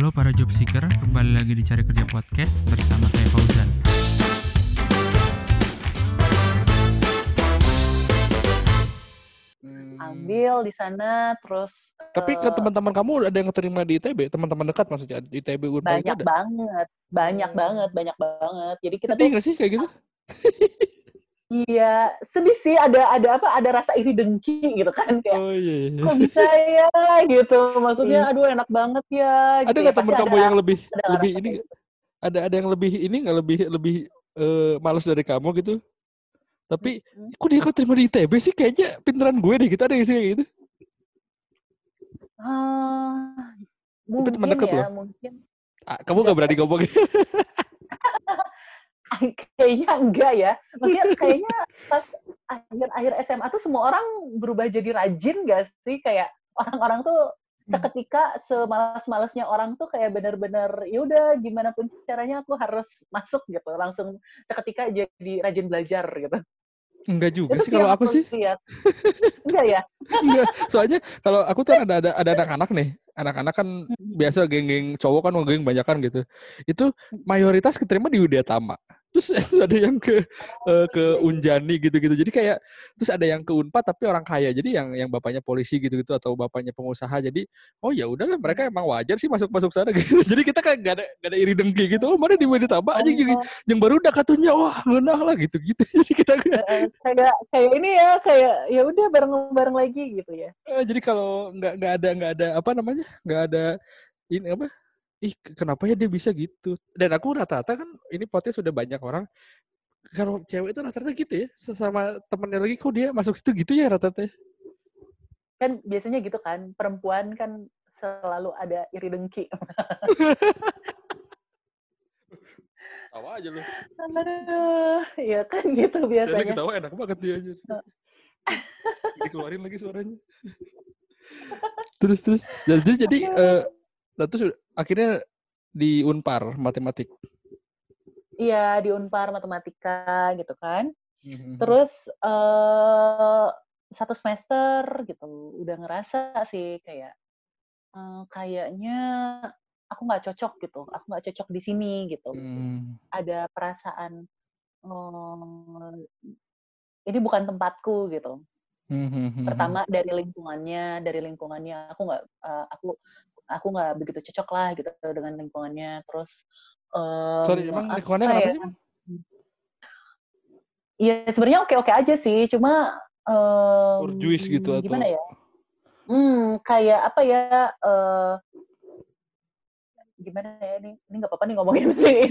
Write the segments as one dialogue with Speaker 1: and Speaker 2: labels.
Speaker 1: Halo para job seeker, kembali lagi di Cari Kerja Podcast bersama saya Fauzan.
Speaker 2: Hmm.
Speaker 3: ambil di sana terus
Speaker 2: Tapi ke
Speaker 3: eh,
Speaker 2: teman-teman kamu ada yang keterima di ITB, teman-teman dekat maksudnya di ITB Unpad
Speaker 3: banyak
Speaker 2: ada.
Speaker 3: banget banyak
Speaker 2: Hmm.
Speaker 3: banget banyak banget jadi kita
Speaker 2: Sedih
Speaker 3: tuh
Speaker 2: nggak sih kayak gitu?
Speaker 3: iya sedih sih ada ada apa ada rasa iri dengki gitu kan kayak
Speaker 2: Oh iya. iya.
Speaker 3: kok bisa ya gitu maksudnya aduh enak banget ya
Speaker 2: Ada
Speaker 3: gitu
Speaker 2: nggak
Speaker 3: ya.
Speaker 2: teman
Speaker 3: Pasti
Speaker 2: kamu
Speaker 3: ada-
Speaker 2: yang lebih
Speaker 3: ada
Speaker 2: lebih ini? nggak? Ada ada yang lebih ini nggak lebih lebih eh, males dari kamu gitu? Tapi
Speaker 3: gitu.
Speaker 2: kok dia keterima di ITB sih kayaknya pinteran gue deh gitu ada yang sih kayak gitu.
Speaker 3: Ah,
Speaker 2: Tapi teman
Speaker 3: mungkin
Speaker 2: deket
Speaker 3: ya
Speaker 2: loh.
Speaker 3: mungkin
Speaker 2: Ah, kamu nggak berani ngomong
Speaker 3: kayaknya enggak ya maksudnya kayaknya pas akhir-akhir SMA tuh semua orang berubah jadi rajin gak sih kayak orang-orang tuh
Speaker 2: Hmm.
Speaker 3: seketika semalas-malasnya orang tuh kayak bener-bener ya udah gimana pun caranya aku harus masuk gitu langsung seketika jadi rajin belajar gitu
Speaker 2: Enggak juga
Speaker 3: Itu
Speaker 2: sih kalau aku sih.
Speaker 3: lihat. enggak ya
Speaker 2: Enggak. Soalnya kalau aku tuh ada ada ada anak-anak nih. Anak-anak kan biasa geng-geng cowok kan geng banyak kan gitu. Itu mayoritas keterima di Widya Terus ada yang ke eh, ke Unjani gitu-gitu. Jadi kayak terus ada yang ke Unpad tapi orang kaya. Jadi yang yang bapaknya polisi gitu-gitu atau bapaknya pengusaha. Jadi oh ya udahlah mereka emang wajar sih masuk-masuk sana gitu. Jadi kita kan gak ada gak ada iri dengki gitu. Oh mana di Widya Tama aja gitu. Yang baru udah katunya wah ngenah lah gitu-gitu. Jadi kita
Speaker 3: kayak kayak ini ya kayak ya udah bareng-bareng lagi gitu ya
Speaker 2: Eh, jadi kalau nggak nggak ada nggak ada apa namanya nggak ada ini apa ih ke- kenapa ya dia bisa gitu? Dan aku rata-rata kan ini podcast sudah banyak orang kalau cewek itu rata-rata gitu ya sesama temennya lagi kok dia masuk situ gitu ya rata-rata ya?
Speaker 3: kan biasanya gitu kan perempuan kan selalu ada iri dengki.
Speaker 2: Tawa aja lu.
Speaker 3: Aduh, ya kan gitu biasanya.
Speaker 2: ketawa enak banget dia aja dikeluarin lagi suaranya. Terus terus. Dan terus jadi eh nah, terus akhirnya di unpar matematik
Speaker 3: Iya, di Unpar matematika gitu kan.
Speaker 2: Mhm.
Speaker 3: Terus eh satu semester gitu udah ngerasa sih kayak eh, kayaknya aku nggak cocok gitu. Aku nggak cocok di sini gitu.
Speaker 2: Hmm.
Speaker 3: Ada perasaan eh, ini bukan tempatku gitu.
Speaker 2: Mhm.
Speaker 3: pertama dari lingkungannya dari lingkungannya aku nggak eh, aku aku nggak begitu cocok lah gitu dengan lingkungannya terus em,
Speaker 2: sorry emang
Speaker 3: apa
Speaker 2: lingkungannya kenapa
Speaker 3: ya?
Speaker 2: sih?
Speaker 3: Iya sebenarnya oke oke aja sih cuma em,
Speaker 2: Borjuis gitu atau-
Speaker 3: gimana ya hmm kayak apa ya eh gimana ya ini ini nggak apa-apa nih ngomongin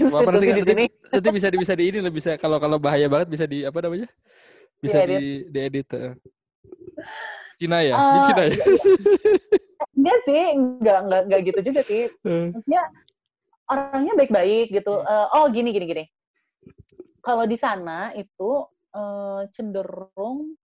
Speaker 2: Apa nanti,
Speaker 3: di
Speaker 2: nanti,
Speaker 3: sini
Speaker 2: nanti bisa di bisa di ini lah bisa kalau kalau bahaya banget bisa di apa namanya? Bisa
Speaker 3: Diedit.
Speaker 2: di diedit. eh. Cina ya? Di Cina ya?
Speaker 3: iya, iya. enggak sih enggak enggak enggak gitu juga sih
Speaker 2: Eh,
Speaker 3: maksudnya orangnya baik-baik gitu.
Speaker 2: Hmm.
Speaker 3: Eh, oh gini gini gini. Kalau di sana itu eh, cenderung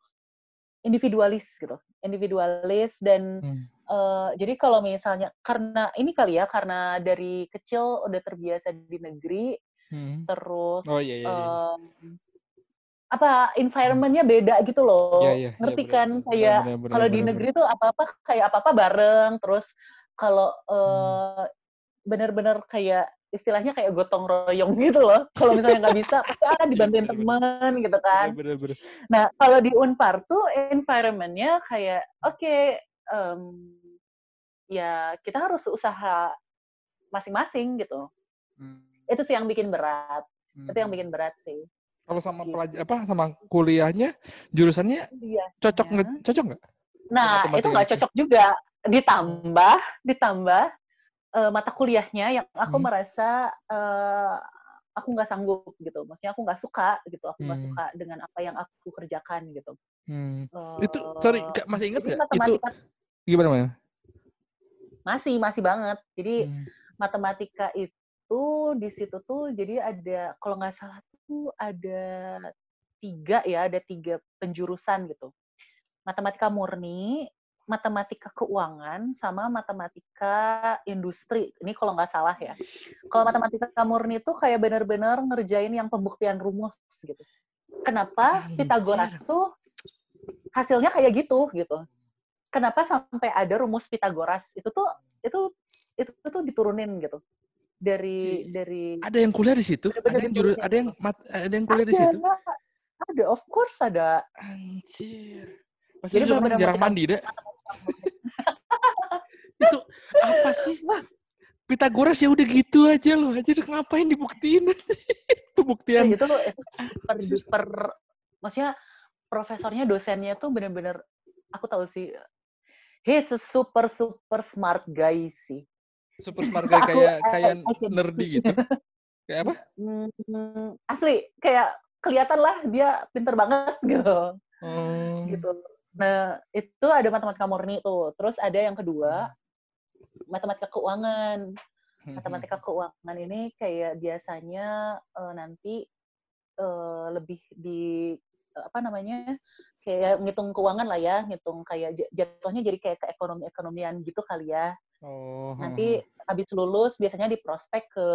Speaker 3: individualis gitu, individualis dan
Speaker 2: Hmm.
Speaker 3: eh, jadi kalau misalnya karena ini kali ya karena dari kecil udah terbiasa di negeri,
Speaker 2: hmm.
Speaker 3: terus
Speaker 2: Oh iya iya. iya.
Speaker 3: em, apa environmentnya beda gitu loh,
Speaker 2: Iya, iya, iya,
Speaker 3: ngerti
Speaker 2: benar,
Speaker 3: kan?
Speaker 2: benar,
Speaker 3: Kayak kalau di negeri tuh apa-apa kayak apa-apa bareng, terus kalau
Speaker 2: Hmm.
Speaker 3: eh, benar-benar kayak istilahnya kayak gotong royong gitu loh. Kalau misalnya nggak bisa, pasti akan dibantuin
Speaker 2: Benar,
Speaker 3: teman gitu kan.
Speaker 2: Benar, benar, benar.
Speaker 3: Nah, kalau di Unpar tuh environmentnya kayak oke, em, ya kita harus usaha masing-masing gitu.
Speaker 2: Hmm.
Speaker 3: Itu sih yang bikin berat. Itu yang
Speaker 2: Hmm.
Speaker 3: bikin berat sih.
Speaker 2: Kalau sama
Speaker 3: Gitu.
Speaker 2: pelajar apa sama kuliahnya jurusannya
Speaker 3: Iya.
Speaker 2: cocok nggak cocok nggak?
Speaker 3: Nah, itu nggak
Speaker 2: itu.
Speaker 3: cocok juga. Ditambah, ditambah eh, mata kuliahnya yang aku
Speaker 2: Hmm.
Speaker 3: merasa eh, aku nggak sanggup gitu. Maksudnya aku nggak suka gitu. Aku nggak
Speaker 2: Hmm.
Speaker 3: suka dengan apa yang aku kerjakan gitu.
Speaker 2: Hmm.
Speaker 3: Eh,
Speaker 2: Itu sorry masih ingat nggak? Itu gimana Maya?
Speaker 3: masih masih banget. Jadi
Speaker 2: Hmm.
Speaker 3: matematika itu di situ tuh jadi ada kalau nggak salah tuh ada tiga ya, ada tiga penjurusan gitu. Matematika murni, matematika keuangan, sama matematika industri. Ini kalau nggak salah ya. Kalau matematika murni itu kayak benar-benar ngerjain yang pembuktian rumus gitu. Kenapa. Pitagoras tuh hasilnya kayak gitu gitu. Kenapa sampai ada rumus Pitagoras? Itu tuh itu itu tuh diturunin gitu dari
Speaker 2: Si-
Speaker 3: dari
Speaker 2: Ada yang kuliah di situ? Ada yang juru, ada yang mat, ada yang kuliah di situ?
Speaker 3: ada of course ada
Speaker 2: Anjir. Pasti
Speaker 3: Jadi
Speaker 2: itu orang jarang mandi, dah. itu apa sih? Pitagoras ya udah gitu aja loh. Anjir ngapain dibuktiin? Pembuktian.
Speaker 3: itu itu per, per maksudnya profesornya dosennya tuh bener-bener aku tahu sih he's a super super smart guy sih
Speaker 2: Super smart guy kayak
Speaker 3: I-
Speaker 2: kayak
Speaker 3: can-
Speaker 2: nerdy gitu. Kayak apa?
Speaker 3: Hmm, asli kayak kelihatan lah dia pinter banget gitu
Speaker 2: Oh.
Speaker 3: gitu nah itu ada matematika murni tuh terus ada yang kedua matematika keuangan
Speaker 2: Hmm.
Speaker 3: matematika keuangan ini kayak biasanya eh, nanti eh, lebih di eh, apa namanya kayak ngitung keuangan lah ya ngitung kayak jatuhnya jadi kayak ke ekonomi ekonomian gitu kali ya
Speaker 2: Oh.
Speaker 3: nanti habis lulus biasanya di prospek ke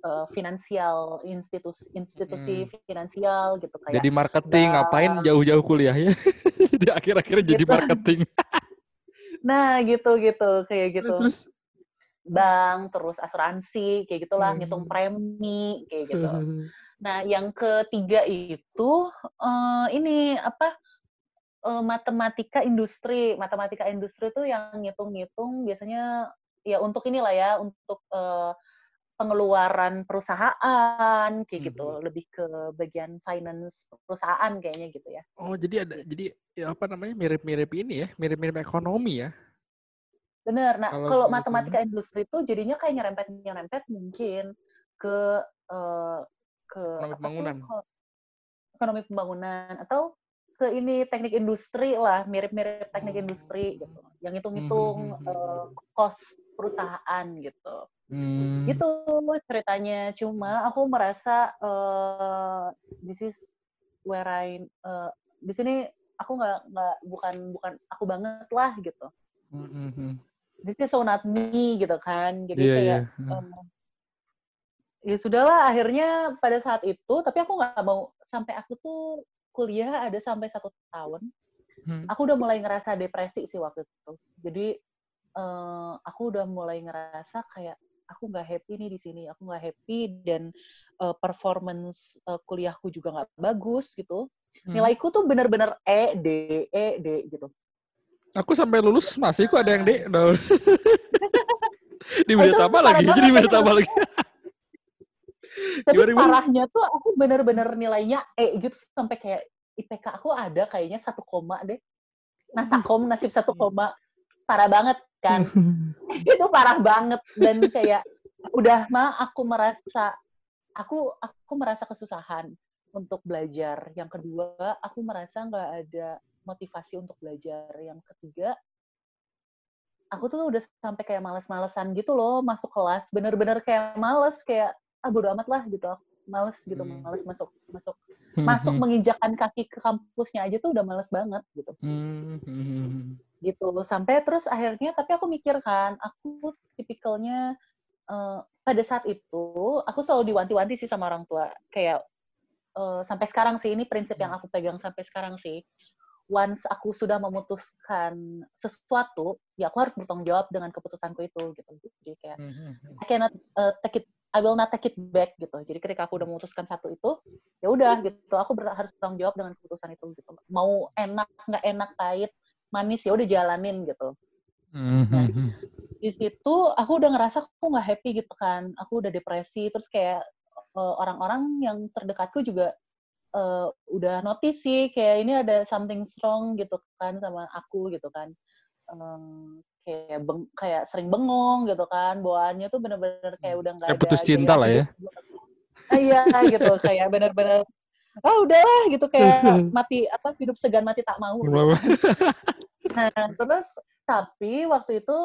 Speaker 3: eh, finansial institusi institusi finansial gitu kayak
Speaker 2: jadi marketing ngapain jauh-jauh kuliahnya? jadi akhir-akhirnya jadi
Speaker 3: Gitu.
Speaker 2: marketing.
Speaker 3: nah gitu gitu kayak gitu
Speaker 2: Terus
Speaker 3: bank terus asuransi kayak gitulah
Speaker 2: Hmm.
Speaker 3: ngitung premi kayak gitu Nah, yang ketiga itu eh, ini apa eh, matematika industri. Matematika industri itu yang ngitung-ngitung biasanya ya untuk inilah ya untuk eh, pengeluaran perusahaan kayak gitu,
Speaker 2: Mhm.
Speaker 3: lebih ke bagian finance perusahaan kayaknya gitu ya.
Speaker 2: Oh, jadi ada jadi ya apa namanya mirip-mirip ini ya, mirip-mirip ekonomi ya.
Speaker 3: Bener. Nah,
Speaker 2: Kalau
Speaker 3: kalau
Speaker 2: gitu.
Speaker 3: matematika industri itu jadinya kayak nyerempet-nyerempet mungkin ke eh, ke
Speaker 2: Ekonomi
Speaker 3: tuh,
Speaker 2: pembangunan.
Speaker 3: ke- ekonomi pembangunan atau ke ini teknik industri lah, mirip-mirip teknik
Speaker 2: Oh.
Speaker 3: industri gitu. Yang hitung-hitung
Speaker 2: Hmm.
Speaker 3: eh, cost perusahaan gitu.
Speaker 2: Hmm.
Speaker 3: Gitu ceritanya. Cuma aku merasa eh this is where I eh, di sini aku nggak nggak bukan bukan aku banget lah gitu.
Speaker 2: Hmm, hmm, hmm.
Speaker 3: This is so not me gitu kan. Jadi
Speaker 2: Iya,
Speaker 3: kayak
Speaker 2: iya.
Speaker 3: em, ya sudahlah akhirnya pada saat itu tapi aku nggak mau sampai aku tuh kuliah ada sampai satu tahun
Speaker 2: Hmm.
Speaker 3: aku udah mulai ngerasa depresi sih waktu itu jadi eh, aku udah mulai ngerasa kayak aku nggak happy nih di sini aku nggak happy dan eh, performance eh, kuliahku juga nggak bagus gitu
Speaker 2: Hmm.
Speaker 3: nilaiku tuh bener-bener E D E D gitu
Speaker 2: Aku sampai lulus masih kok ada yang D. No. di Tama
Speaker 3: parah
Speaker 2: lagi,
Speaker 3: banget
Speaker 2: di Widya
Speaker 3: itu.
Speaker 2: Tama lagi.
Speaker 3: Tapi
Speaker 2: Gimana,
Speaker 3: parahnya tuh aku bener-bener nilainya E gitu sampai kayak IPK aku ada kayaknya satu koma deh. Nasakom nasib satu koma. Parah banget kan. itu parah banget dan kayak udah mah aku merasa aku aku merasa kesusahan untuk belajar. Yang kedua, aku merasa nggak ada motivasi untuk belajar. Yang ketiga, aku tuh udah sampai kayak males-malesan gitu loh masuk kelas. Bener-bener kayak males kayak ah bodo amat lah gitu. Males gitu,
Speaker 2: Hmm.
Speaker 3: males masuk masuk masuk menginjakan kaki ke kampusnya aja tuh udah males banget gitu
Speaker 2: Hmm, hmm, hmm.
Speaker 3: gitu sampai terus akhirnya tapi aku mikir kan aku tipikalnya eh, pada saat itu aku selalu diwanti-wanti sih sama orang tua kayak eh, sampai sekarang sih ini prinsip yang aku pegang sampai sekarang sih once aku sudah memutuskan sesuatu ya aku harus bertanggung jawab dengan keputusanku itu gitu jadi kayak
Speaker 2: Hmm, hmm, hmm.
Speaker 3: I cannot uh, take it I will not take it back gitu. Jadi ketika aku udah memutuskan satu itu, ya udah gitu. Aku ber- harus bertanggung jawab dengan keputusan itu gitu. Mau enak nggak enak pahit manis ya udah jalanin gitu.
Speaker 2: Hmm, hmm, hmm.
Speaker 3: Di situ aku udah ngerasa aku nggak happy gitu kan. Aku udah depresi terus kayak uh, orang-orang yang terdekatku juga uh, udah notice sih kayak ini ada something strong gitu kan sama aku gitu kan. Um, kayak beng, kayak sering bengong gitu kan bawaannya tuh bener-bener kayak udah nggak
Speaker 2: Kayak
Speaker 3: ada
Speaker 2: putus cinta lah ya.
Speaker 3: Ah, iya gitu kayak bener-bener oh udahlah gitu kayak mati apa hidup segan mati tak mau gitu. Nah, terus tapi waktu itu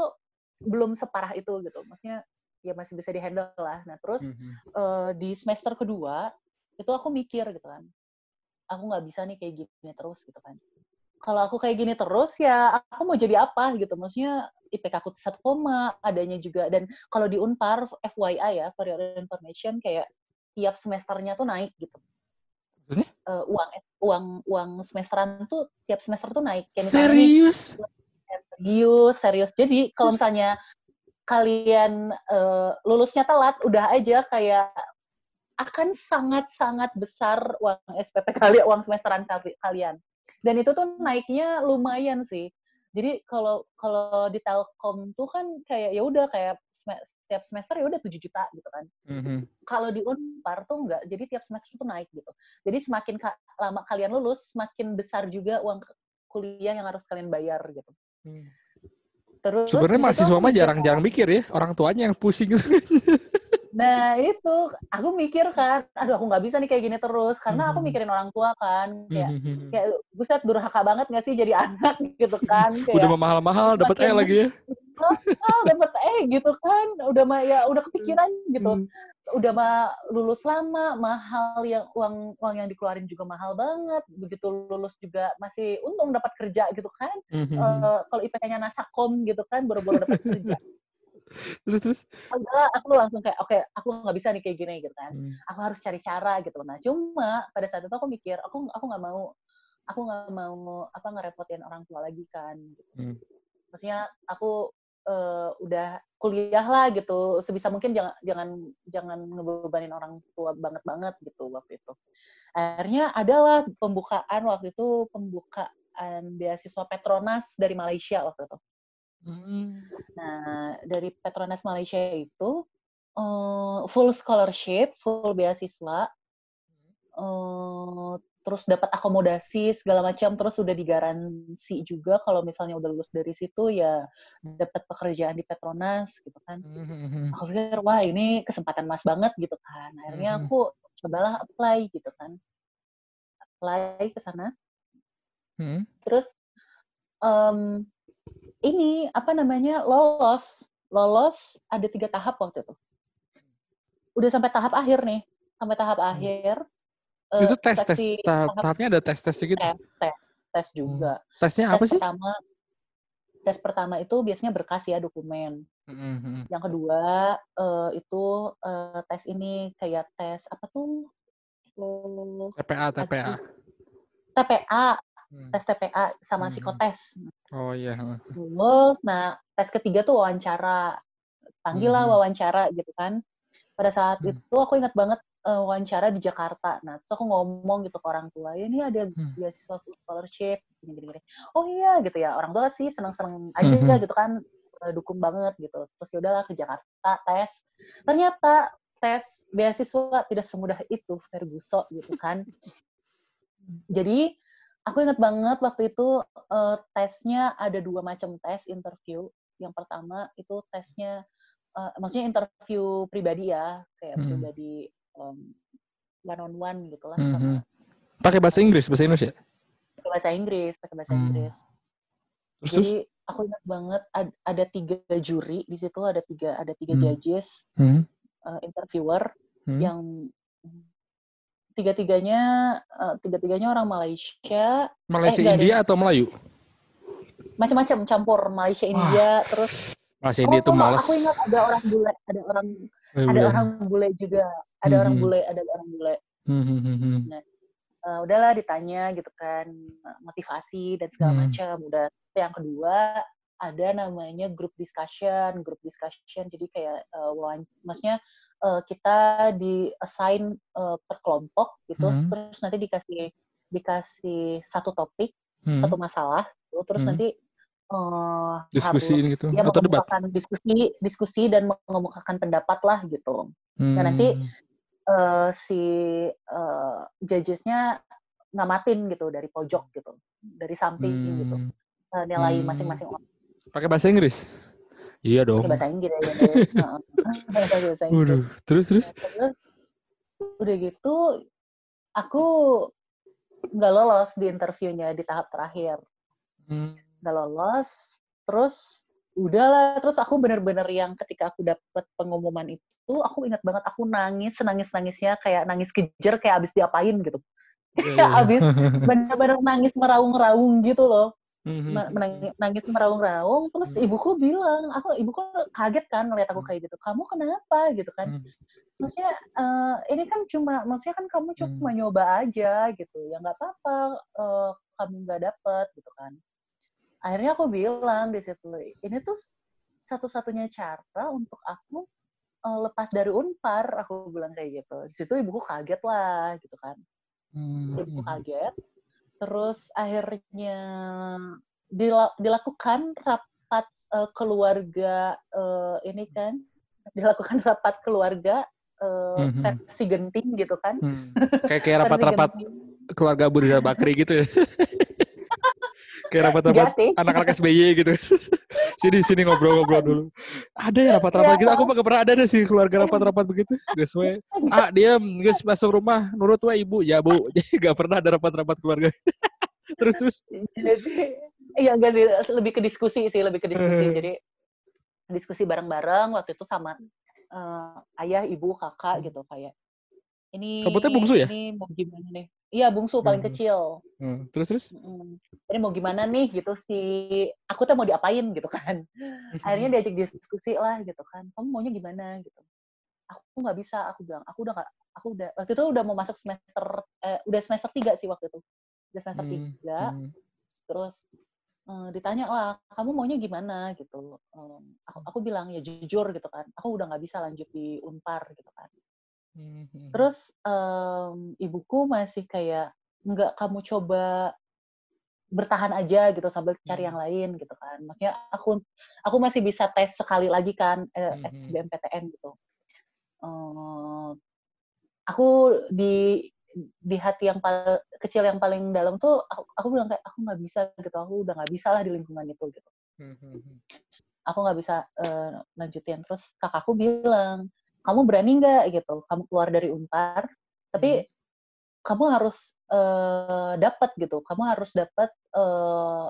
Speaker 3: belum separah itu gitu. Maksudnya ya masih bisa dihandle lah. Nah, terus
Speaker 2: Hmm, hmm.
Speaker 3: eh, di semester kedua itu aku mikir gitu kan. Aku nggak bisa nih kayak gini terus gitu kan. Kalau aku kayak gini terus ya aku mau jadi apa gitu. Maksudnya IPK aku satu koma adanya juga dan kalau di Unpar FYI ya for your information kayak tiap semesternya tuh naik gitu.
Speaker 2: Maksudnya?
Speaker 3: Eh, uang uang uang semesteran tuh tiap semester tuh naik. Kayak nih,
Speaker 2: Serius?
Speaker 3: serius serius jadi kalau misalnya kalian uh, lulusnya telat, udah aja kayak akan sangat-sangat besar uang SPP kalian, uang semesteran kalian. Dan itu tuh naiknya lumayan sih. Jadi kalau kalau di Telkom tuh kan kayak ya udah kayak setiap semester ya udah 7 juta gitu kan. Mm-hmm. Kalau di Unpar tuh enggak, jadi tiap semester tuh naik gitu. Jadi semakin ka lama kalian lulus, semakin besar juga uang kuliah yang harus kalian bayar gitu. Hmm.
Speaker 2: Terus sebenarnya mahasiswa mah jarang-jarang mikir ya, orang tuanya yang pusing.
Speaker 3: Nah itu aku mikir kan, aduh aku nggak bisa nih kayak gini terus karena aku hmm. mikirin orang tua kan, kayak hmm. kayak buset durhaka banget nggak sih jadi anak gitu kan? Kayak,
Speaker 2: udah mahal-mahal dapat E lagi ya?
Speaker 3: Oh, dapat E gitu kan, udah mah ya udah kepikiran gitu, hmm. udah mah lulus lama, mahal yang uang uang yang dikeluarin juga mahal banget, begitu lulus juga masih untung dapat kerja gitu kan, uh, kalau IPK-nya nasakom gitu kan, baru-baru dapat kerja
Speaker 2: terus terus
Speaker 3: Enggak, aku langsung kayak oke okay, aku nggak bisa nih kayak gini gitu kan hmm. aku harus cari cara gitu nah cuma pada saat itu aku mikir aku aku nggak mau aku nggak mau apa ngerepotin orang tua lagi kan gitu. hmm. maksudnya aku uh, udah kuliah lah gitu sebisa mungkin jangan jangan jangan ngebebanin orang tua banget banget gitu waktu itu akhirnya adalah pembukaan waktu itu pembukaan beasiswa Petronas dari Malaysia waktu itu Hmm. Nah, dari Petronas Malaysia itu uh, full scholarship, full beasiswa, uh, terus dapat akomodasi segala macam, terus udah digaransi juga kalau misalnya udah lulus dari situ ya dapat pekerjaan di Petronas gitu kan. Mm-hmm. Aku pikir wah ini kesempatan mas banget gitu kan. Akhirnya aku cobalah apply gitu kan, apply ke sana. Mm-hmm. Terus um, ini apa namanya lolos. Lolos ada tiga tahap waktu itu. Udah sampai tahap akhir nih. Sampai tahap hmm. akhir
Speaker 2: itu uh, tes tes tahap, tahapnya ada tes tes gitu?
Speaker 3: Tes tes, tes juga.
Speaker 2: Hmm. tesnya apa
Speaker 3: tes
Speaker 2: sih?
Speaker 3: pertama tes pertama itu biasanya berkas ya dokumen. Hmm. yang kedua uh, itu uh, tes ini kayak tes apa tuh?
Speaker 2: TPA TPA
Speaker 3: TPA hmm. tes TPA sama hmm. psikotes.
Speaker 2: Oh iya.
Speaker 3: Lulus, nah tes ketiga tuh wawancara. Panggil lah hmm. wawancara gitu kan. Pada saat hmm. itu aku ingat banget uh, wawancara di Jakarta. Nah, terus aku ngomong gitu ke orang tua, ya ini ada hmm. beasiswa scholarship, gini-gini. Oh iya gitu ya, orang tua sih seneng-seneng aja hmm. gitu kan, uh, dukung banget gitu. Terus ya udahlah ke Jakarta tes. Ternyata tes beasiswa tidak semudah itu, Ferguson gitu kan. Jadi aku ingat banget waktu itu uh, tesnya ada dua macam tes interview. Yang pertama itu tesnya, uh, maksudnya interview pribadi ya, kayak hmm. pribadi um, one on one gitu lah. Hmm.
Speaker 2: Hmm. pakai bahasa Inggris, bahasa Indonesia?
Speaker 3: Pakai bahasa Inggris, pakai bahasa hmm. Inggris. Terus, Jadi aku ingat banget ad, ada tiga juri di situ, ada tiga ada tiga hmm. judges, hmm. Uh, interviewer hmm. yang tiga-tiganya uh, tiga-tiganya orang Malaysia.
Speaker 2: Malaysia eh, India atau Melayu?
Speaker 3: Macam-macam campur Malaysia India Wah. terus
Speaker 2: Malaysia India itu malas.
Speaker 3: Aku ingat ada orang bule, ada orang oh, ada orang bule juga, ada hmm. orang bule, ada orang bule. Hmm. hmm, hmm, hmm. Nah, uh, udahlah ditanya gitu kan motivasi dan segala hmm. macam. Udah yang kedua ada namanya group discussion, group discussion jadi kayak uh, maksudnya uh, kita di assign uh, per kelompok gitu, hmm. terus nanti dikasih dikasih satu topik, hmm. satu masalah, gitu. terus hmm. nanti uh,
Speaker 2: diskusi harus gitu
Speaker 3: ya atau debat diskusi diskusi dan mengemukakan pendapat lah gitu. Hmm. Dan nanti uh, si uh, judgesnya ngamatin gitu dari pojok gitu, dari samping hmm. gitu uh, nilai masing-masing orang.
Speaker 2: Pakai bahasa Inggris? Iya dong.
Speaker 3: Bahasa Inggris. Ya, bahasa Inggris.
Speaker 2: Waduh, terus terus.
Speaker 3: Udah gitu, aku nggak lolos di interviewnya di tahap terakhir. Hmm. Nggak lolos, terus udahlah terus aku bener-bener yang ketika aku dapet pengumuman itu aku ingat banget aku nangis nangis nangisnya kayak nangis kejer kayak abis diapain gitu yeah, yeah. abis bener-bener nangis meraung-raung gitu loh. Menangis nangis meraung-raung terus mm-hmm. ibuku bilang aku ibuku kaget kan ngeliat aku mm-hmm. kayak gitu kamu kenapa gitu kan mm-hmm. maksudnya uh, ini kan cuma maksudnya kan kamu cuma mm-hmm. nyoba aja gitu ya nggak apa-apa uh, kamu nggak dapet gitu kan akhirnya aku bilang di situ ini tuh satu-satunya cara untuk aku uh, lepas dari unpar aku bilang kayak gitu di situ ibuku kaget lah gitu kan
Speaker 2: Hmm.
Speaker 3: ibuku kaget terus akhirnya dila- dilakukan rapat uh, keluarga uh, ini kan dilakukan rapat keluarga uh,
Speaker 2: Mhm.
Speaker 3: versi genting gitu kan
Speaker 2: Hmm. Kayak kayak rapat-rapat keluarga Abu Rizal Bakri gitu ya. kayak rapat-rapat anak-anak SBY gitu. Sini sini ngobrol-ngobrol dulu. Ada ya rapat-rapat
Speaker 3: Iya.
Speaker 2: gitu. Aku mah gak pernah ada deh sih keluarga rapat-rapat begitu. Guys, we. Ah, diam, guys masuk rumah. Nurut we ibu. Ya, Bu. Jadi gak pernah ada rapat-rapat keluarga. terus terus.
Speaker 3: jadi iya enggak sih lebih ke diskusi sih lebih ke diskusi
Speaker 2: Hmm.
Speaker 3: jadi diskusi bareng-bareng waktu itu sama eh, ayah ibu kakak gitu kayak ini
Speaker 2: Kamu teh bungsu ya?
Speaker 3: ini mau gimana nih? Iya bungsu paling
Speaker 2: Hmm.
Speaker 3: kecil.
Speaker 2: Hmm, Terus terus.
Speaker 3: Mm. ini mau gimana nih gitu si aku tuh mau diapain gitu kan. Akhirnya diajak diskusi lah gitu kan. Kamu maunya gimana gitu. Aku nggak bisa aku bilang aku udah nggak aku udah waktu itu udah mau masuk semester eh, udah semester tiga sih waktu itu. Udah semester
Speaker 2: Hmm,
Speaker 3: tiga.
Speaker 2: hmm.
Speaker 3: terus eh, ditanya lah kamu maunya gimana? Gitu. Em, aku, aku bilang ya jujur gitu kan. Aku udah nggak bisa lanjut di unpar gitu kan
Speaker 2: Hmm, hmm.
Speaker 3: terus em, ibuku masih kayak nggak kamu coba bertahan aja gitu sambil cari
Speaker 2: Hmm.
Speaker 3: yang lain gitu kan maksudnya aku aku masih bisa tes sekali lagi kan eh,
Speaker 2: Mhm.
Speaker 3: SBMPTN gitu Eh, aku di di hati yang paling kecil yang paling dalam tuh aku, aku bilang kayak aku nggak bisa gitu aku udah nggak bisa lah di lingkungan itu gitu
Speaker 2: Hmm, hmm, hmm.
Speaker 3: aku nggak bisa eh, lanjutin terus kakakku bilang kamu berani nggak gitu kamu keluar dari unpar tapi kamu harus eh, dapat gitu kamu harus dapat eh,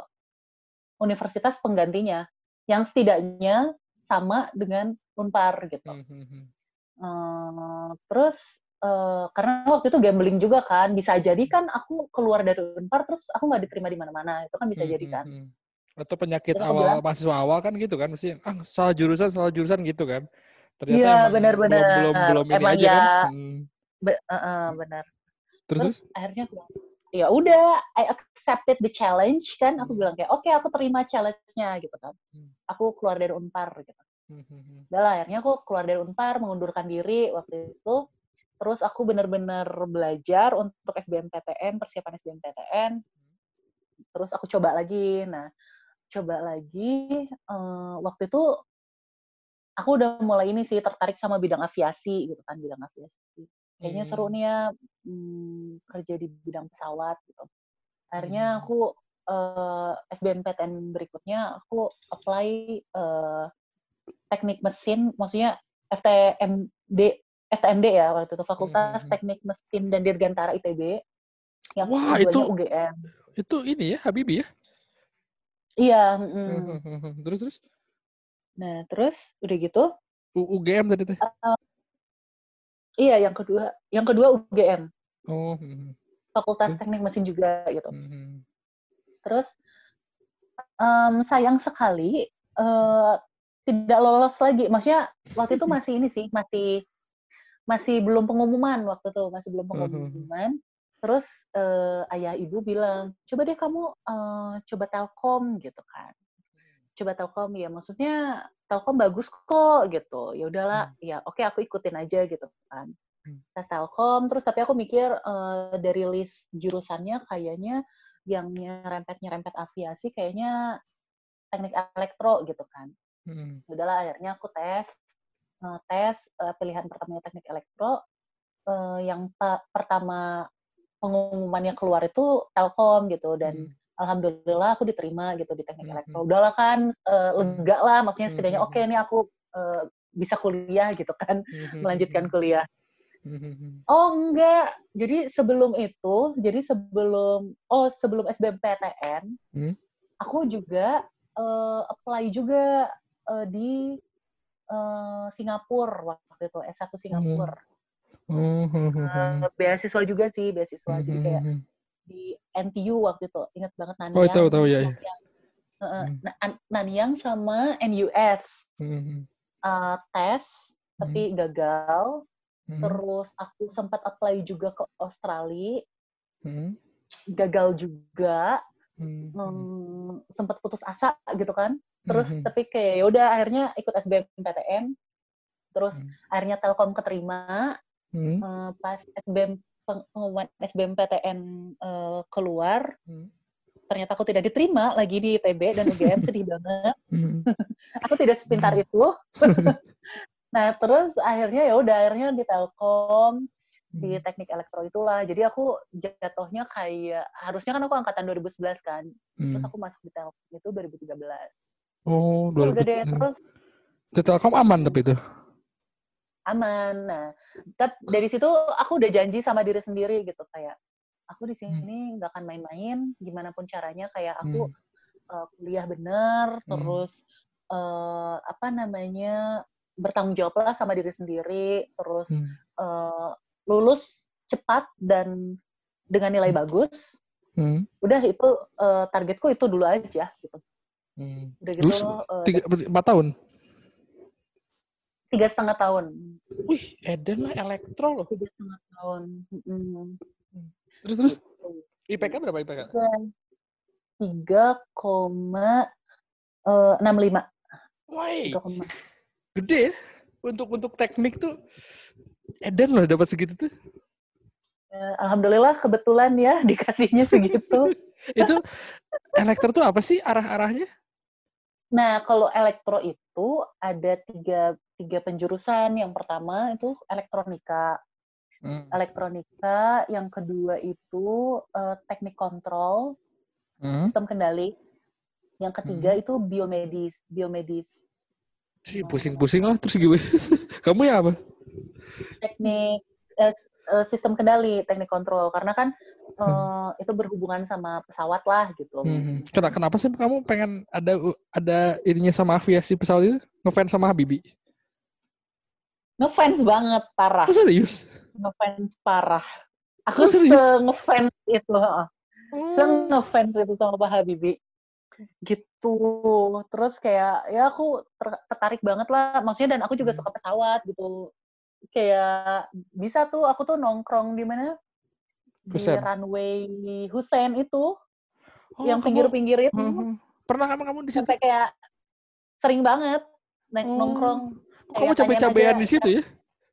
Speaker 3: universitas penggantinya yang setidaknya sama dengan unpar gitu
Speaker 2: Hmm, hmm, hmm.
Speaker 3: Eh, terus eh, karena waktu itu gambling juga kan bisa jadi kan aku keluar dari unpar terus aku nggak diterima di mana-mana itu kan bisa
Speaker 2: Hmm,
Speaker 3: jadi
Speaker 2: hmm,
Speaker 3: kan
Speaker 2: hmm. Atau penyakit
Speaker 3: Terus
Speaker 2: awal
Speaker 3: bilang-
Speaker 2: mahasiswa awal kan gitu kan mesti ah salah jurusan salah jurusan gitu kan. Ternyata
Speaker 3: Iya,
Speaker 2: emang
Speaker 3: benar-benar.
Speaker 2: belum belum belum ini
Speaker 3: Emang
Speaker 2: aja
Speaker 3: ya,
Speaker 2: kan. Hmm.
Speaker 3: Be- eh, benar
Speaker 2: Terus terus.
Speaker 3: terus akhirnya aku ya udah I accepted the challenge kan aku
Speaker 2: Hmm.
Speaker 3: bilang kayak oke aku terima challenge-nya gitu kan
Speaker 2: Hmm.
Speaker 3: aku keluar dari unpar gitu
Speaker 2: Hmm,
Speaker 3: udah lah akhirnya aku keluar dari unpar mengundurkan diri waktu itu terus aku bener-bener belajar untuk SBMPTN persiapan SBMPTN terus aku coba lagi nah coba lagi eh, waktu itu aku udah mulai ini sih tertarik sama bidang aviasi gitu kan bidang aviasi kayaknya seru
Speaker 2: Hmm.
Speaker 3: nih ya hmm, kerja di bidang pesawat gitu. Akhirnya
Speaker 2: Hmm.
Speaker 3: aku eh, SBMPTN berikutnya aku apply eh, teknik mesin, maksudnya FTMD FTMD ya waktu itu Fakultas
Speaker 2: Hmm.
Speaker 3: Teknik Mesin dan Dirgantara ITB yang
Speaker 2: Wah, itu-
Speaker 3: UGM.
Speaker 2: Itu ini ya Habibi ya.
Speaker 3: Iya, mm.
Speaker 2: Terus terus.
Speaker 3: Nah terus udah gitu,
Speaker 2: U- UGM tadi teh.
Speaker 3: iya yang kedua, yang kedua UGM
Speaker 2: Oh. hmm, hmm,
Speaker 3: Fakultas? Teknik Mesin juga gitu.
Speaker 2: hmm, hmm.
Speaker 3: Terus em, sayang sekali eh, tidak lolos lagi. Maksudnya waktu itu masih ini sih, masih masih belum pengumuman waktu itu, masih belum pengumuman. Terus eh, ayah ibu bilang, coba deh kamu eh, coba Telkom gitu kan. Coba Telkom ya, maksudnya Telkom bagus kok gitu. Ya udahlah, ya oke aku ikutin aja gitu kan.
Speaker 2: Hmm.
Speaker 3: Tes Telkom, terus tapi aku mikir eh, dari list jurusannya kayaknya yang nyerempet-nyerempet aviasi kayaknya teknik elektro gitu kan.
Speaker 2: Hmm.
Speaker 3: Udahlah akhirnya aku tes eh, tes eh, pilihan pertamanya teknik elektro eh, yang pertama pengumumannya keluar itu Telkom gitu dan
Speaker 2: Hmm.
Speaker 3: Alhamdulillah aku diterima gitu di teknik
Speaker 2: Hmm,
Speaker 3: elektro. Udahlah kan eh, lega lah maksudnya
Speaker 2: Hmm,
Speaker 3: setidaknya
Speaker 2: hmm,
Speaker 3: oke nih aku eh, bisa kuliah gitu kan,
Speaker 2: Hmm, hmm,
Speaker 3: melanjutkan
Speaker 2: hmm,
Speaker 3: kuliah.
Speaker 2: hmm, hmm, hmm.
Speaker 3: Oh enggak, jadi sebelum itu, jadi sebelum oh sebelum SBMPTN,
Speaker 2: Hmm.
Speaker 3: aku juga eh, apply juga eh, di eh, Singapura waktu itu S1 Singapura.
Speaker 2: Oh, hmm, hmm, hmm.
Speaker 3: Eh, beasiswa juga sih, beasiswa.
Speaker 2: Hmm,
Speaker 3: Jadi
Speaker 2: hmm,
Speaker 3: kayak
Speaker 2: hmm.
Speaker 3: Di NTU waktu itu, ingat banget Nanyang.
Speaker 2: Oh, tahu, tahu, ya, ya.
Speaker 3: Nanyang,
Speaker 2: Hmm.
Speaker 3: Na- An- Nanyang sama NUS
Speaker 2: Hmm, hmm,
Speaker 3: eh, tes, tapi gagal.
Speaker 2: hmm.
Speaker 3: Terus aku sempat apply juga ke Australia,
Speaker 2: Hmm,
Speaker 3: gagal juga.
Speaker 2: hmm, hmm.
Speaker 3: Hmm, sempat putus asa gitu kan. terus
Speaker 2: Mhm.
Speaker 3: tapi kayak ya udah akhirnya ikut SBMPTN terus
Speaker 2: Hmm.
Speaker 3: akhirnya Telkom keterima
Speaker 2: Hmm.
Speaker 3: eh, pas SBM pengumuman SBMPTN eh, keluar
Speaker 2: Hmm.
Speaker 3: ternyata aku tidak diterima lagi di ITB dan UGM sedih banget
Speaker 2: Hmm.
Speaker 3: aku tidak sepintar
Speaker 2: Hmm.
Speaker 3: itu nah terus akhirnya ya udah akhirnya di Telkom di teknik elektro itulah jadi aku jatuhnya kayak harusnya kan aku angkatan 2011 kan terus
Speaker 2: Hmm.
Speaker 3: aku masuk di Telkom itu 2013
Speaker 2: Oh,
Speaker 3: Ya udah
Speaker 2: 2000.
Speaker 3: deh
Speaker 2: Hmm.
Speaker 3: terus
Speaker 2: Di Telkom aman tapi itu.
Speaker 3: Aman nah tapi dari situ aku udah janji sama diri sendiri gitu kayak aku di
Speaker 2: Hmm.
Speaker 3: sini nggak akan main-main gimana pun caranya kayak aku
Speaker 2: Hmm.
Speaker 3: uh, kuliah bener
Speaker 2: Hmm.
Speaker 3: terus uh, apa namanya bertanggung jawab lah sama diri sendiri terus
Speaker 2: Hmm.
Speaker 3: uh, lulus cepat dan dengan nilai bagus
Speaker 2: Hmm.
Speaker 3: udah itu uh, targetku itu dulu aja gitu
Speaker 2: Hmm.
Speaker 3: udah gitu uh,
Speaker 2: tiga, empat tahun.
Speaker 3: Tiga setengah tahun
Speaker 2: Wih, Eden lah elektro loh.
Speaker 3: tiga setengah tahun.
Speaker 2: Terus terus IPK berapa IPK?
Speaker 3: tiga koma eh, enam lima koma
Speaker 2: gede ya. Untuk untuk teknik tuh Eden loh dapat segitu tuh.
Speaker 3: Eh, alhamdulillah kebetulan ya dikasihnya segitu
Speaker 2: Itu elektro tuh apa sih arah-arahnya?
Speaker 3: nah kalau elektro itu ada tiga tiga penjurusan yang pertama itu elektronika
Speaker 2: Hmm.
Speaker 3: elektronika yang kedua itu eh, teknik kontrol
Speaker 2: Hmm.
Speaker 3: sistem kendali yang ketiga itu biomedis biomedis
Speaker 2: Sih, pusing-pusing lah terus gimana? Kamu ya apa?
Speaker 3: teknik eh, eh, sistem kendali teknik kontrol karena kan eh, itu berhubungan sama pesawat lah gitu
Speaker 2: Hmm. Kenapa, kenapa sih kamu pengen ada ada ininya sama aviasi pesawat itu? Ngefans sama Habibie?
Speaker 3: Ngefans banget parah
Speaker 2: Oh, serius?
Speaker 3: ngefans parah aku
Speaker 2: Oh, serius?
Speaker 3: se ngefans itu heeh. se
Speaker 2: Oh.
Speaker 3: ngefans itu sama Pak Habibie gitu terus kayak ya aku ter- tertarik banget lah maksudnya dan aku juga
Speaker 2: Hmm.
Speaker 3: suka pesawat gitu kayak bisa tuh aku tuh nongkrong di mana di
Speaker 2: Hussein.
Speaker 3: runway Hussein itu
Speaker 2: Oh,
Speaker 3: yang pinggir-pinggir itu
Speaker 2: Hmm. Pernah kamu kamu di situ?
Speaker 3: sampai kayak sering banget naik
Speaker 2: Oh.
Speaker 3: nongkrong
Speaker 2: Kok kamu
Speaker 3: tanyain
Speaker 2: di situ ya?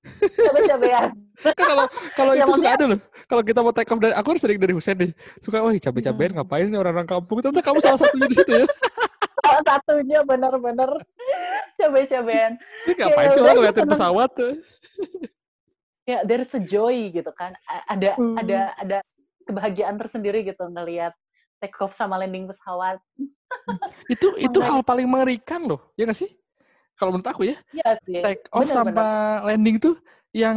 Speaker 3: cabe-cabean
Speaker 2: Kan kalau kalau itu suka
Speaker 3: maksudnya-
Speaker 2: ada loh. Kalau kita mau take off dari aku kan sering dari Husen deh. Suka wah capek-capean
Speaker 3: Hmm.
Speaker 2: ngapain nih orang-orang kampung. Ternyata kamu salah satunya di situ ya.
Speaker 3: salah satunya bener-bener cabe-cabean
Speaker 2: Ini ngapain
Speaker 3: Ya,
Speaker 2: sih orang ngeliatin pesawat tuh.
Speaker 3: ya there's a joy gitu kan ada
Speaker 2: Hmm.
Speaker 3: ada ada kebahagiaan tersendiri gitu ngelihat take off sama landing pesawat
Speaker 2: Itu itu hal paling mengerikan loh. Ya nggak sih? Kalau menurut aku ya,
Speaker 3: Iya sih
Speaker 2: take off
Speaker 3: bener,
Speaker 2: sama landing tuh yang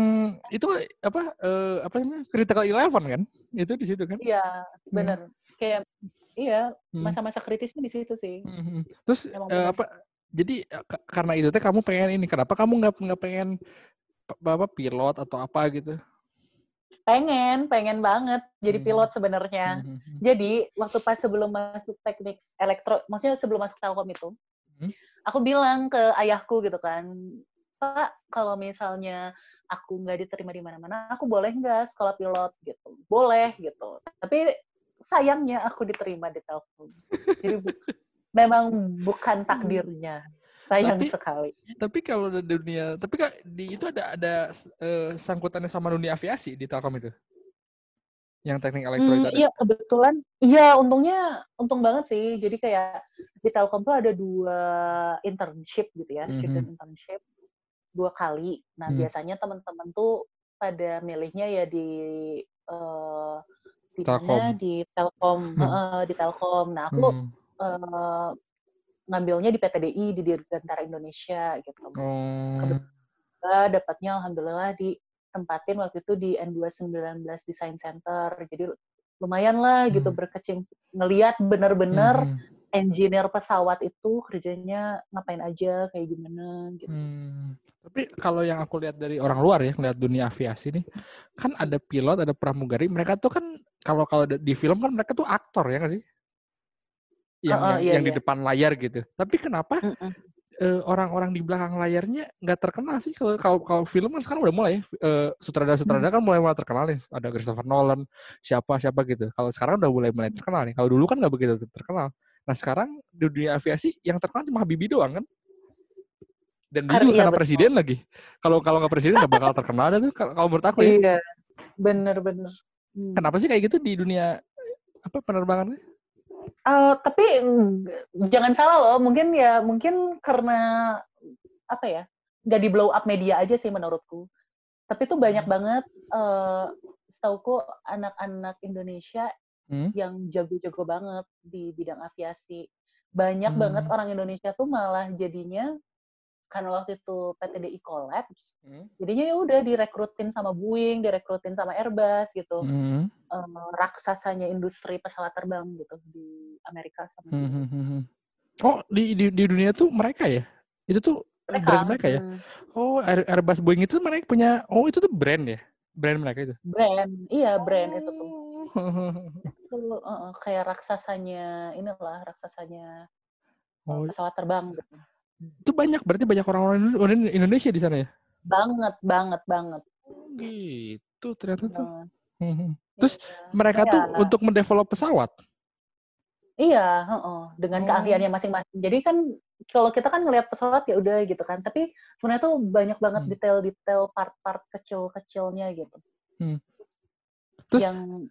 Speaker 2: itu apa eh, apa namanya critical eleven kan? Itu di situ kan?
Speaker 3: iya bener kayak iya
Speaker 2: Hmm.
Speaker 3: masa-masa kritisnya di situ sih
Speaker 2: Mhm. Terus
Speaker 3: Emang
Speaker 2: eh,
Speaker 3: benar.
Speaker 2: apa? Jadi eh, ka- karena itu teh kamu pengen ini. Kenapa kamu nggak nggak pengen pa- apa pilot atau apa gitu?
Speaker 3: pengen pengen banget jadi
Speaker 2: Hmm.
Speaker 3: pilot sebenarnya
Speaker 2: Mhm.
Speaker 3: jadi waktu pas sebelum masuk teknik elektro maksudnya sebelum masuk telkom itu
Speaker 2: Hmm.
Speaker 3: Aku bilang ke ayahku gitu kan pak kalau misalnya aku nggak diterima di mana-mana aku boleh nggak sekolah pilot? Gitu. Boleh gitu. Tapi sayangnya aku diterima di telkom jadi bu- memang bukan takdirnya. Sayang
Speaker 2: Tapi-
Speaker 3: sekali.
Speaker 2: Tapi kalau di dunia, tapi kak di itu ada ada eh, sangkutannya sama dunia aviasi di Telkom itu. Yang teknik elektro
Speaker 3: Hmm,
Speaker 2: itu ada.
Speaker 3: iya kebetulan iya untungnya untung banget sih jadi kayak di Telkom tuh ada dua internship gitu ya
Speaker 2: Mhm.
Speaker 3: student internship dua kali nah
Speaker 2: Hmm.
Speaker 3: biasanya teman-teman tuh pada milihnya ya di eh di
Speaker 2: Telkom.
Speaker 3: mana di Telkom
Speaker 2: Hmm.
Speaker 3: Heeh, di Telkom nah aku
Speaker 2: Hmm.
Speaker 3: eh, ngambilnya di PTDI di Dirgantara Indonesia gitu
Speaker 2: Oh.
Speaker 3: Kita dapatnya alhamdulillah ditempatin waktu itu di N219 Design Center. Jadi lumayan lah gitu
Speaker 2: Hmm.
Speaker 3: berkecim ngelihat bener-bener
Speaker 2: Mhm.
Speaker 3: engineer pesawat itu kerjanya ngapain aja kayak gimana gitu.
Speaker 2: Hmm. Tapi kalau yang aku lihat dari orang luar ya, ngeliat dunia aviasi nih, kan ada pilot, ada pramugari. Mereka tuh kan kalau kalau di film kan mereka tuh aktor ya nggak sih? Yang
Speaker 3: Heeh,
Speaker 2: yang,
Speaker 3: iya,
Speaker 2: yang di
Speaker 3: iya.
Speaker 2: depan layar gitu. Tapi kenapa
Speaker 3: Mm-mm.
Speaker 2: eh, orang-orang di belakang layarnya nggak terkenal sih? Kalau kalau kalau film kan sekarang udah mulai ya. Eh, sutradara-sutradara kan mulai mulai terkenal nih. Ada Christopher Nolan, siapa siapa gitu. Kalau sekarang udah mulai mulai terkenal nih. Kalau dulu kan nggak begitu terkenal. Nah sekarang di dunia aviasi yang terkenal cuma Habibie doang kan? Dan dia juga
Speaker 3: iya,
Speaker 2: karena
Speaker 3: betul.
Speaker 2: presiden lagi. Kalau kalau nggak presiden nggak bakal terkenal ada tuh. Kalau menurut aku ya.
Speaker 3: Iya, bener-bener. Hmm.
Speaker 2: Kenapa sih kayak gitu di dunia apa penerbangan?
Speaker 3: Eh, tapi jangan salah loh, mungkin ya mungkin karena apa ya, nggak di blow up media aja sih menurutku. Tapi tuh banyak banget, eh setauku anak-anak Indonesia
Speaker 2: Hmm?
Speaker 3: yang jago-jago banget di bidang aviasi. Banyak
Speaker 2: Hmm.
Speaker 3: banget orang Indonesia tuh malah jadinya karena waktu itu PTDI collapse,
Speaker 2: Hmm.
Speaker 3: jadinya ya udah direkrutin sama Boeing, direkrutin sama Airbus gitu.
Speaker 2: Hmm.
Speaker 3: Eh, raksasanya industri pesawat terbang gitu di Amerika sama
Speaker 2: Hmm, hmm, hmm, hmm. Oh di, di di dunia tuh mereka ya? Itu tuh eh, brand mereka ya?
Speaker 3: hmm,
Speaker 2: Oh Air- Airbus Boeing itu mereka punya. Oh itu tuh brand ya? Brand mereka itu.
Speaker 3: brand, iya brand itu tuh.
Speaker 2: Oh.
Speaker 3: Itu, eh, kayak raksasanya inilah raksasanya eh,
Speaker 2: Oh,
Speaker 3: pesawat terbang gitu.
Speaker 2: Itu banyak berarti banyak orang-orang Indo- Indonesia di sana ya?
Speaker 3: Banget, banget, banget.
Speaker 2: Oh, gitu ternyata tuh.
Speaker 3: banget.
Speaker 2: Hmm. Terus
Speaker 3: Iya.
Speaker 2: mereka
Speaker 3: Iya.
Speaker 2: tuh untuk mendevelop pesawat.
Speaker 3: Iya, heeh, dengan
Speaker 2: Oh.
Speaker 3: keahliannya masing-masing. Jadi kan kalau kita kan ngelihat pesawat ya udah gitu kan, tapi sebenarnya tuh banyak banget
Speaker 2: Hmm.
Speaker 3: detail-detail part-part kecil-kecilnya gitu.
Speaker 2: Hmm. Terus-
Speaker 3: yang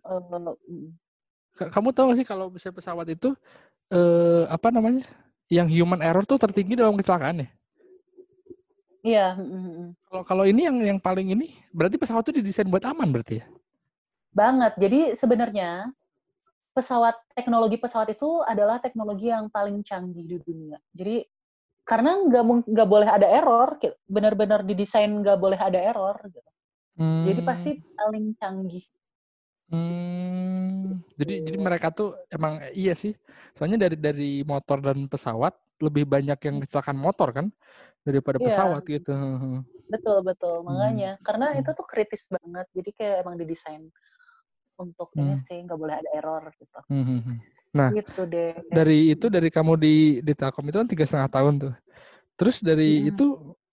Speaker 2: Ka- Kamu tahu gak sih kalau misalnya pesawat itu eh apa namanya? Yang human error tuh tertinggi dalam kecelakaan ya?
Speaker 3: iya, mm, mm, mm.
Speaker 2: Kalau kalau ini yang yang paling ini berarti pesawat itu didesain buat aman berarti ya?
Speaker 3: banget. Jadi sebenarnya pesawat teknologi pesawat itu adalah teknologi yang paling canggih di dunia. Jadi karena nggak nggak boleh ada error, benar-benar didesain nggak boleh ada error. Gitu. Jadi pasti paling canggih.
Speaker 2: Hmm, jadi jadi mereka tuh emang iya sih. Soalnya dari dari motor dan pesawat lebih banyak yang kecelakaan motor kan daripada
Speaker 3: Iya.
Speaker 2: pesawat gitu.
Speaker 3: Betul betul.
Speaker 2: Hmm.
Speaker 3: Makanya karena
Speaker 2: Hmm.
Speaker 3: itu tuh kritis banget. Jadi kayak emang didesain untuk ini
Speaker 2: Hmm.
Speaker 3: sih nggak boleh ada error gitu.
Speaker 2: Hmm. Nah,
Speaker 3: Gitu deh.
Speaker 2: dari itu dari kamu di di Telkom itu kan tiga setengah tahun tuh. Terus dari
Speaker 3: Hmm.
Speaker 2: itu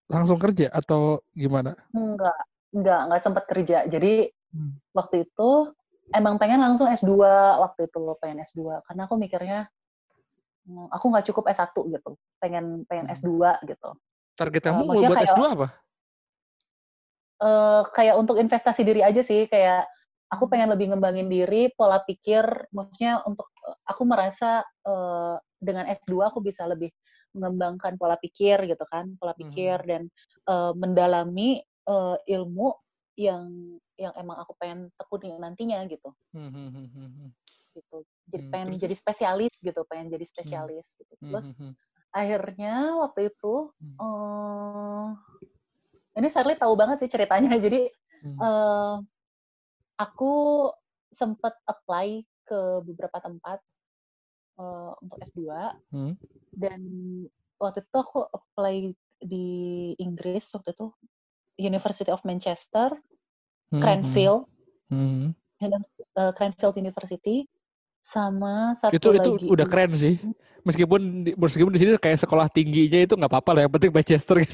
Speaker 2: langsung kerja atau gimana?
Speaker 3: Enggak, enggak, enggak sempat kerja. Jadi
Speaker 2: Hmm.
Speaker 3: waktu itu emang pengen langsung S2 waktu itu pengen S2 karena aku mikirnya "Hmm, aku nggak cukup S1 gitu. Pengen pengen
Speaker 2: Hmm.
Speaker 3: S2 gitu.
Speaker 2: Target
Speaker 3: Eh,
Speaker 2: kamu
Speaker 3: maksudnya
Speaker 2: buat
Speaker 3: kayak-
Speaker 2: S2 apa?
Speaker 3: Eh kayak untuk investasi diri aja sih kayak aku pengen lebih ngembangin diri, pola pikir, maksudnya untuk eh, aku merasa eh, dengan S2 aku bisa lebih mengembangkan pola pikir gitu kan, pola pikir dan eh, mendalami eh, ilmu yang yang emang aku pengen tekuni nantinya gitu.
Speaker 2: Hmm, hmm, hmm, hmm, hmm.
Speaker 3: gitu. Jadi
Speaker 2: Hmm,
Speaker 3: pengen
Speaker 2: terus-
Speaker 3: jadi spesialis gitu, pengen jadi spesialis gitu.
Speaker 2: Hmm,
Speaker 3: Terus
Speaker 2: hmm, hmm.
Speaker 3: akhirnya waktu itu
Speaker 2: Hmm.
Speaker 3: eh ini Sherly tahu banget sih ceritanya. Jadi
Speaker 2: Hmm.
Speaker 3: eh aku sempat apply ke beberapa tempat eh, untuk S2
Speaker 2: Hmm.
Speaker 3: dan waktu itu aku apply di Inggris waktu itu University of Manchester,
Speaker 2: Hmm,
Speaker 3: Cranfield,
Speaker 2: hmm.
Speaker 3: dan, eh, Cranfield University sama satu
Speaker 2: itu itu
Speaker 3: lagi
Speaker 2: udah
Speaker 3: ini.
Speaker 2: keren sih meskipun di- meskipun di sini kayak sekolah tingginya itu nggak apa-apa lah yang penting Manchester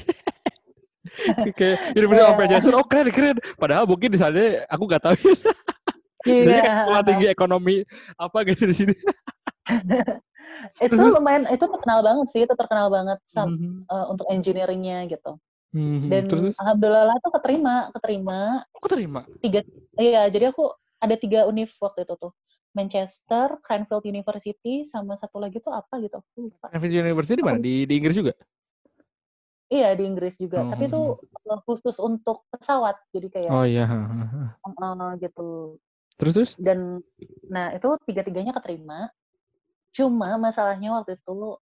Speaker 2: kayak University of
Speaker 3: Iya.
Speaker 2: Manchester oh keren keren padahal mungkin di sana aku nggak tahu Jadi
Speaker 3: Iya.
Speaker 2: kayak sekolah tinggi ekonomi apa gitu di sini
Speaker 3: itu
Speaker 2: Terus-
Speaker 3: lumayan itu terkenal banget sih itu terkenal banget sam-
Speaker 2: Mhm.
Speaker 3: eh, untuk engineeringnya gitu
Speaker 2: Mhm.
Speaker 3: dan
Speaker 2: terus
Speaker 3: alhamdulillah tuh keterima keterima.
Speaker 2: Aku terima
Speaker 3: tiga iya jadi aku ada tiga univ waktu itu tuh. Manchester Cranfield University sama satu lagi tuh apa gitu aku lupa.
Speaker 2: Cambridge University di mana? Di di Inggris juga?
Speaker 3: Iya di Inggris juga. Tapi itu
Speaker 2: Mhm.
Speaker 3: eh, khusus untuk pesawat jadi kayak
Speaker 2: oh iya
Speaker 3: eh, gitu.
Speaker 2: Terus terus?
Speaker 3: Dan nah itu tiga-tiganya keterima. Cuma masalahnya waktu itu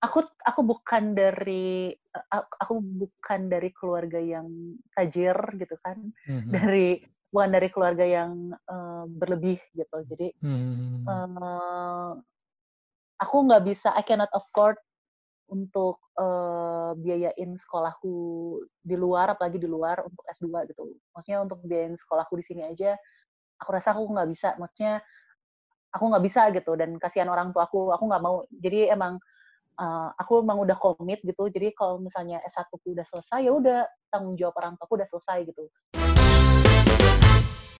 Speaker 3: aku aku bukan dari aku, bukan dari keluarga yang tajir gitu kan.
Speaker 2: Mhm.
Speaker 3: dari bukan dari keluarga yang eh, berlebih gitu. Jadi
Speaker 2: Mhm.
Speaker 3: eh, aku nggak bisa I cannot afford untuk eh, biayain sekolahku di luar apalagi di luar untuk S2 gitu. Maksudnya untuk biayain sekolahku di sini aja aku rasa aku nggak bisa. Maksudnya aku nggak bisa gitu. Dan kasihan orang tua aku aku nggak mau. Jadi emang eh, aku emang udah komit gitu. Jadi kalau misalnya S1 ku udah selesai ya udah tanggung jawab orang tua udah selesai gitu